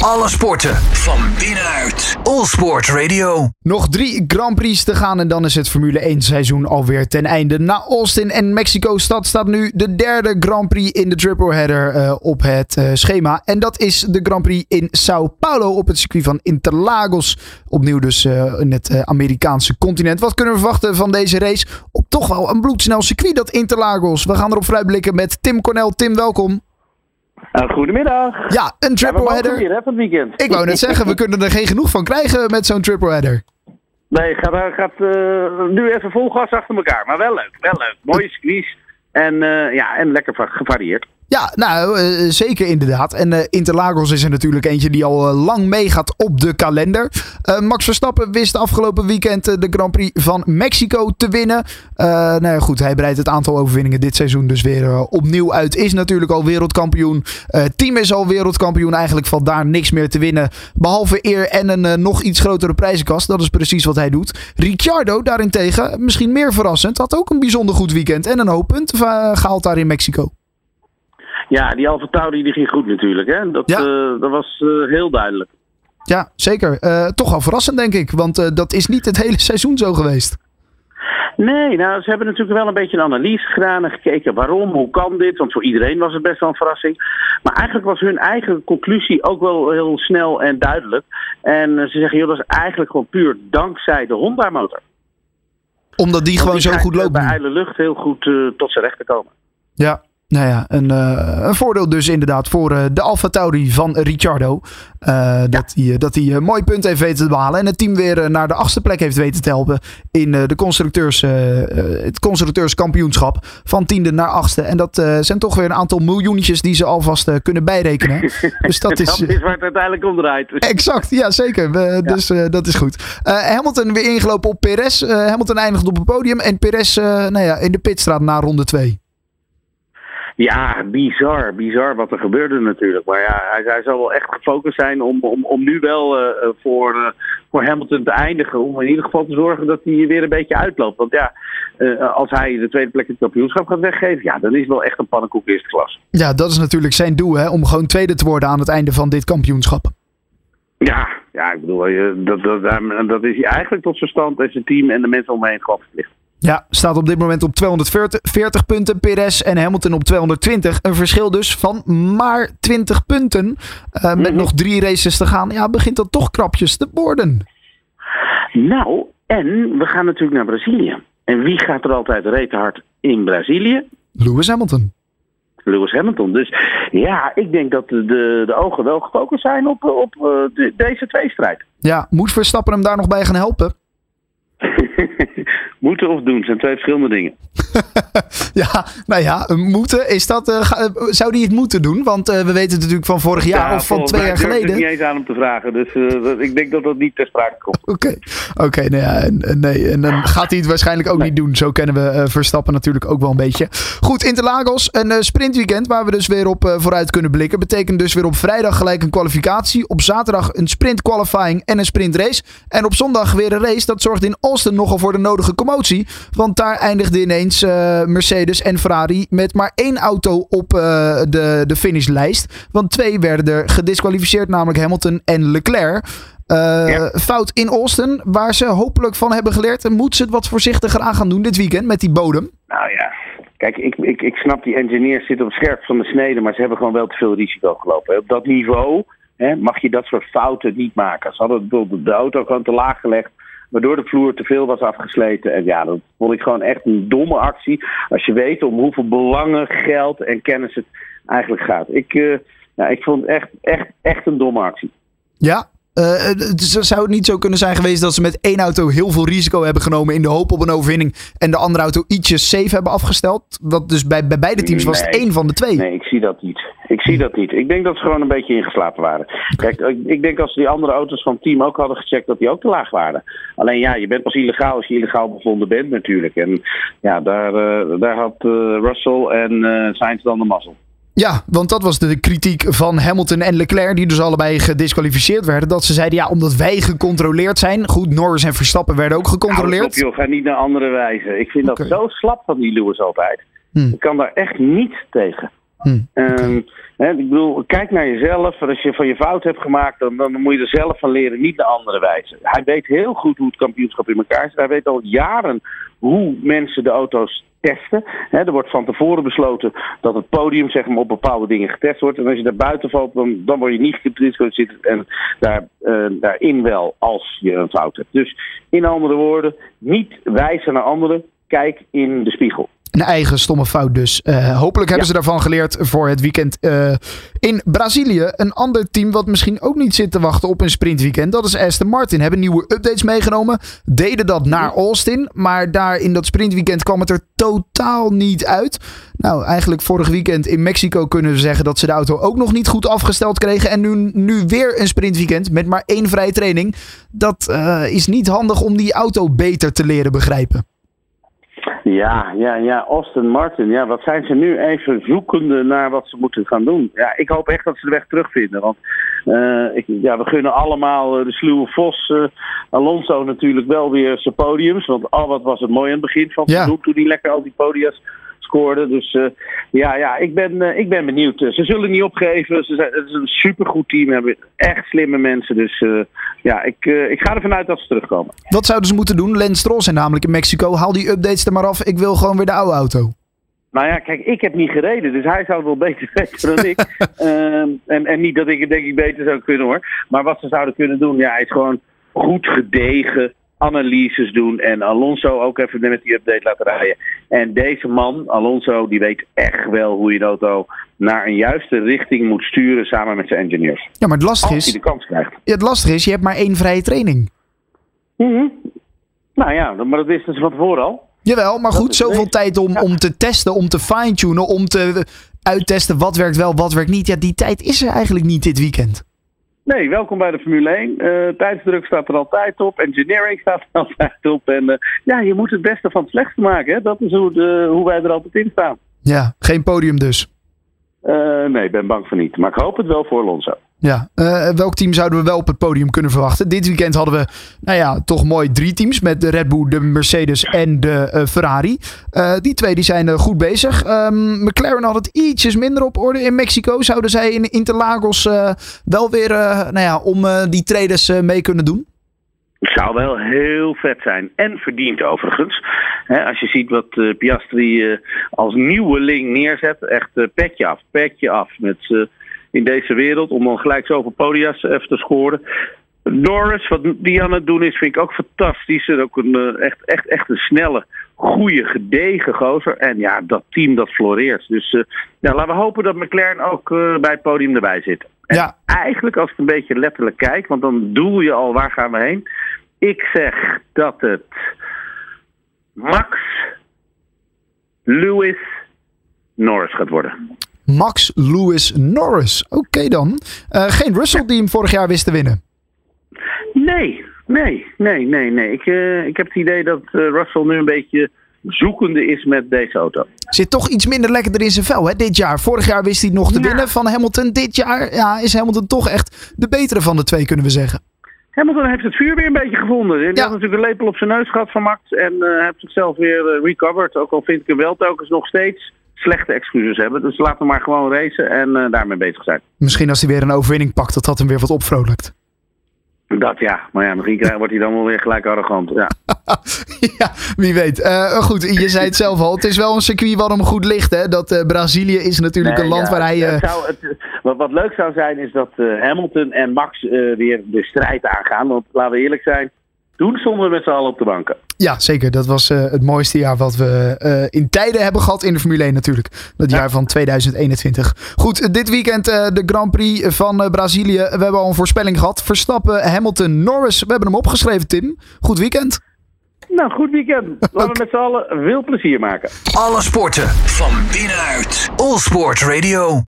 Alle sporten van binnenuit. All Sport Radio. Nog drie Grand Prix te gaan en dan is het Formule 1 seizoen alweer ten einde. Na Austin en Mexico-stad staat nu de derde Grand Prix in de tripleheader uh, op het uh, schema. En dat is de Grand Prix in Sao Paulo op het circuit van Interlagos. Opnieuw dus uh, in het Amerikaanse continent. Wat kunnen we verwachten van deze race? Op toch wel een bloedsnel circuit dat Interlagos. We gaan erop vooruitblikken met Tim Cornel. Tim, welkom. Uh, goedemiddag. Ja, een triple header. Weer, hè, van het weekend. Ik wou net zeggen, we kunnen er geen genoeg van krijgen met zo'n triple header. Nee, gaat, gaat uh, nu even vol gas achter elkaar. Maar wel leuk, wel leuk. Mooie squeeze. En, uh, ja, en lekker gevarieerd. Ja, nou, uh, zeker inderdaad. En uh, Interlagos is er natuurlijk eentje die al lang meegaat op de kalender. Max Verstappen wist afgelopen weekend de Grand Prix van Mexico te winnen. nou ja, goed, hij breidt het aantal overwinningen dit seizoen dus weer opnieuw uit. Is natuurlijk al wereldkampioen. team is al wereldkampioen. Eigenlijk valt daar niks meer te winnen. Behalve eer en een nog iets grotere prijzenkast. Dat is precies wat hij doet. Ricciardo daarentegen, misschien meer verrassend, had ook een bijzonder goed weekend. En een hoop punten gehaald daar in Mexico. Ja, die Alfa Tauri die ging goed natuurlijk. Hè? Dat, ja. uh, dat was uh, heel duidelijk. Ja, zeker. Uh, toch wel verrassend denk ik. Want dat is niet het hele seizoen zo geweest. Nee, nou, ze hebben natuurlijk wel een beetje een analyse gedaan en gekeken waarom, hoe kan dit? Want voor iedereen was het best wel een verrassing. Maar eigenlijk was hun eigen conclusie ook wel heel snel en duidelijk. En ze zeggen, joh, dat is eigenlijk gewoon puur dankzij de Honda-motor. Omdat die gewoon zo goed loopt. Bij ijle lucht heel goed tot zijn recht te komen. Ja, nou ja, een, uh, een, voordeel dus inderdaad voor uh, de Alfa Tauri van Ricciardo. Uh, dat hij dat hij een mooi punt heeft weten te behalen. En het team weer naar de achtste plek heeft weten te helpen. In de constructeurs, het constructeurskampioenschap. Van tiende naar achtste. En dat zijn toch weer een aantal miljoentjes die ze alvast kunnen bijrekenen. dus dat is, dat is waar het uiteindelijk om draait. exact, ja zeker. Ja. Dus dat is goed. Hamilton weer ingelopen op Perez. Hamilton eindigt op het podium. En Perez nou ja, in de pitstraat na ronde 2. Ja, bizar. Bizar wat er gebeurde natuurlijk. Maar ja, hij, hij zal wel echt gefocust zijn om, om, om nu wel uh, voor, uh, voor Hamilton te eindigen. Om in ieder geval te zorgen dat hij weer een beetje uitloopt. Want ja, uh, als hij de tweede plek in het kampioenschap gaat weggeven, ja, dan is het wel echt een pannenkoek eerste klas. Ja, dat is natuurlijk zijn doel, hè? Om gewoon tweede te worden aan het einde van dit kampioenschap. Ja, ja ik bedoel, dat, dat, dat is hij eigenlijk tot zijn stand en zijn team en de mensen om hem heen gewoon verplicht. Ja, staat op dit moment op 240 punten. Perez en Hamilton op 220. Een verschil dus van maar 20 punten. Uh, met mm -hmm. nog drie races te gaan. Ja, begint dat toch krapjes te worden. Nou, en we gaan natuurlijk naar Brazilië. En wie gaat er altijd rete hard in Brazilië? Lewis Hamilton. Lewis Hamilton. Dus ja, ik denk dat de, de, ogen wel gefocust zijn op, op uh, de, deze tweestrijd. Ja, moet Verstappen hem daar nog bij gaan helpen? moeten of doen zijn twee verschillende dingen. ja, nou ja, moeten. Is dat, uh, ga, zou die het moeten doen? Want uh, we weten het natuurlijk van vorig jaar ja, of van twee jaar geleden. Ik niet eens aan hem te vragen. Dus ik denk dat dat niet ter sprake komt. Oké, okay. oké. Okay, nou ja, en, nee, en dan gaat hij het waarschijnlijk ook nee. niet doen. Zo kennen we Verstappen natuurlijk ook wel een beetje. Goed, Interlagos, een sprintweekend waar we dus weer op vooruit kunnen blikken. Betekent dus weer op vrijdag gelijk een kwalificatie. Op zaterdag een sprint qualifying en een sprintrace. En op zondag weer een race. Dat zorgt in Austin nogal voor de nodige commotie. Want daar eindigde ineens uh, Mercedes en Ferrari met maar één auto op uh, de, de finishlijst. Want twee werden er gedisqualificeerd, namelijk Hamilton en Leclerc. Uh, ja. Fout in Austin, waar ze hopelijk van hebben geleerd. En moet ze het wat voorzichtiger aan gaan doen dit weekend met die bodem? Nou ja, Kijk, ik, ik, ik snap die engineers zitten op scherp van de snede, maar ze hebben gewoon wel te veel risico gelopen. Op dat niveau hè, mag je dat soort fouten niet maken. Ze hadden de, de auto gewoon te laag gelegd waardoor de vloer te veel was afgesleten. En ja, dat vond ik gewoon echt een domme actie. Als je weet om hoeveel belangen, geld en kennis het eigenlijk gaat. Ik, uh, ja, ik vond het echt, echt, echt een domme actie. Ja, uh, zou het niet zo kunnen zijn geweest dat ze met één auto heel veel risico hebben genomen in de hoop op een overwinning en de andere auto ietsjes safe hebben afgesteld? Dat dus bij, bij beide teams was het één van de twee. Nee, ik zie dat niet. Ik zie dat niet. Ik denk dat ze gewoon een beetje ingeslapen waren. Kijk, ik denk als ze die andere auto's van het team ook hadden gecheckt dat die ook te laag waren. Alleen ja, je bent pas illegaal als je illegaal bevonden bent natuurlijk. En ja, daar, uh, daar had uh, Russell en Sainz dan de mazzel. Ja, want dat was de kritiek van Hamilton en Leclerc, die dus allebei gedisqualificeerd werden. Dat ze zeiden, ja, omdat wij gecontroleerd zijn. Goed, Norris en Verstappen werden ook gecontroleerd. Nou, joh, ga niet naar andere wijze. Ik vind okay. dat zo slap van die Lewis altijd. Hmm. Ik kan daar echt niet tegen. Hm, Ehm, hè, ik bedoel, kijk naar jezelf. Als je van je fout hebt gemaakt, dan, dan moet je er zelf van leren, niet de andere wijzen. Hij weet heel goed hoe het kampioenschap in elkaar zit. Hij weet al jaren hoe mensen de auto's testen. Er wordt van tevoren besloten dat het podium zeg maar, op bepaalde dingen getest wordt. En als je daar buiten valt, dan, word je niet zitten. En daar, eh, daarin wel, als je een fout hebt. Dus in andere woorden, niet wijzen naar anderen. Kijk in de spiegel. Een eigen stomme fout dus. Eh, hopelijk hebben Ja. ze daarvan geleerd voor het weekend eh, in Brazilië. Een ander team wat misschien ook niet zit te wachten op een sprintweekend. Dat is Aston Martin. Hebben nieuwe updates meegenomen. Deden dat naar Austin. Maar daar in dat sprintweekend kwam het er totaal niet uit. Nou, eigenlijk vorig weekend in Mexico kunnen we zeggen dat ze de auto ook nog niet goed afgesteld kregen. En nu, nu weer een sprintweekend met maar één vrije training. Dat eh, is niet handig om die auto beter te leren begrijpen. Ja, ja, ja, Austin Martin. Ja, wat zijn ze nu even zoekende naar wat ze moeten gaan doen? Ja, ik hoop echt dat ze de weg terugvinden. Want eh, ik, ja, we gunnen allemaal eh, de sluwe Vos, eh, Alonso natuurlijk wel weer zijn podiums. Want al wat was het mooi aan het begin van het Ja. toen hij lekker al die podia's scoorde. Dus eh, ja, ja ik, ben, eh, ik ben benieuwd. Eh, ze zullen niet opgeven. Ze zijn, het is een supergoed team. Hebben echt slimme mensen. Dus ja, ik, ik ga ervan uit dat ze terugkomen. Wat zouden ze moeten doen? Lance Stroll zijn namelijk in Mexico. Haal die updates er maar af. Ik wil gewoon weer de oude auto. Nou ja, kijk, ik heb niet gereden, dus hij zou het wel beter weten dan ik. Ehm, en, en niet dat ik het denk ik beter zou kunnen hoor. Maar wat ze zouden kunnen doen, ja, is gewoon goed gedegen analyses doen. En Alonso ook even met die update laten rijden. En deze man, Alonso, die weet echt wel hoe je de auto naar een juiste richting moet sturen samen met zijn engineers. Ja, maar het lastige Als hij is, de kans krijgt. ja, het lastige is je hebt maar één vrije training. Mhm. Nou ja, maar dat wisten ze van tevoren al. Jawel, maar goed, zoveel tijd om, om te testen, om te fine-tunen, om te uittesten wat werkt wel, wat werkt niet. Ja, die tijd is er eigenlijk niet dit weekend. Nee, welkom bij de Formule 1. Eh, tijdsdruk staat er altijd op. Engineering staat er altijd op. En eh, ja, je moet het beste van het slechtste maken. Hè? Dat is hoe, de, hoe wij er altijd in staan. Ja, geen podium dus. Eh, nee, ik ben bang voor niet. Maar ik hoop het wel voor Alonso. Ja, eh, welk team zouden we wel op het podium kunnen verwachten? Dit weekend hadden we, nou ja, toch mooi drie teams met de Red Bull, de Mercedes en de eh, Ferrari. Eh, die twee die zijn goed bezig. Ehm, McLaren had het ietsjes minder op orde in Mexico. Zouden zij in Interlagos wel weer, nou ja, om die traders mee kunnen doen? Zou wel heel vet zijn. En verdiend overigens. Als je ziet wat Piastri eh, als nieuweling neerzet. Echt petje af, petje af. Met, in deze wereld. Om dan gelijk zoveel podia's even te scoren. Norris, wat die aan het doen is, vind ik ook fantastisch. En Ook een, eh, echt, echt, echt een snelle, goede, gedegen gozer. En ja, dat team dat floreert. Dus eh, ja, laten we hopen dat McLaren ook eh, bij het podium erbij zit. En Ja. eigenlijk, als ik een beetje letterlijk kijk, want dan doel je al waar gaan we heen. Ik zeg dat het Max, Lewis, Norris gaat worden. Max Lewis Norris. Oké dan. Eh, geen Russell die hem vorig jaar wist te winnen. Nee, nee, nee, nee, nee. Ik, eh, ik heb het idee dat eh, Russell nu een beetje zoekende is met deze auto. Zit toch iets minder lekkerder in zijn vel hè, dit jaar. Vorig jaar wist hij nog te Ja. winnen van Hamilton. Dit jaar ja, is Hamilton toch echt de betere van de twee, kunnen we zeggen. Hamilton heeft het vuur weer een beetje gevonden. Die Ja. had natuurlijk een lepel op zijn neus gehad van Max. En eh, heeft zichzelf weer recovered. Ook al vind ik hem wel telkens nog steeds slechte excuses hebben. Dus laten we maar gewoon racen en eh, daarmee bezig zijn. Misschien als hij weer een overwinning pakt, dat dat hem weer wat opvrolijkt. Dat ja, maar ja, misschien krijg- wordt hij dan wel weer gelijk arrogant. Ja. ja, wie weet. Eh, goed, je zei het zelf al. Het is wel een circuit wat hem goed ligt. Hè? Dat eh, Brazilië is natuurlijk Nee, een land ja, waar hij... het zou, het, wat, wat leuk zou zijn is dat Hamilton en Max weer de strijd aangaan. Want laten we eerlijk zijn, toen stonden we met z'n allen op de banken. Ja, zeker. Dat was eh, het mooiste jaar wat we eh, in tijden hebben gehad in de Formule 1 natuurlijk. Dat Ja. jaar van 2021. Goed, eh, dit weekend eh, de Grand Prix van Brazilië. We hebben al een voorspelling gehad. Verstappen, Hamilton, Norris. We hebben hem opgeschreven, Tim. Goed weekend. Nou, goed weekend. Laten we met z'n allen veel plezier maken. Alle sporten van binnenuit. All Sport Radio.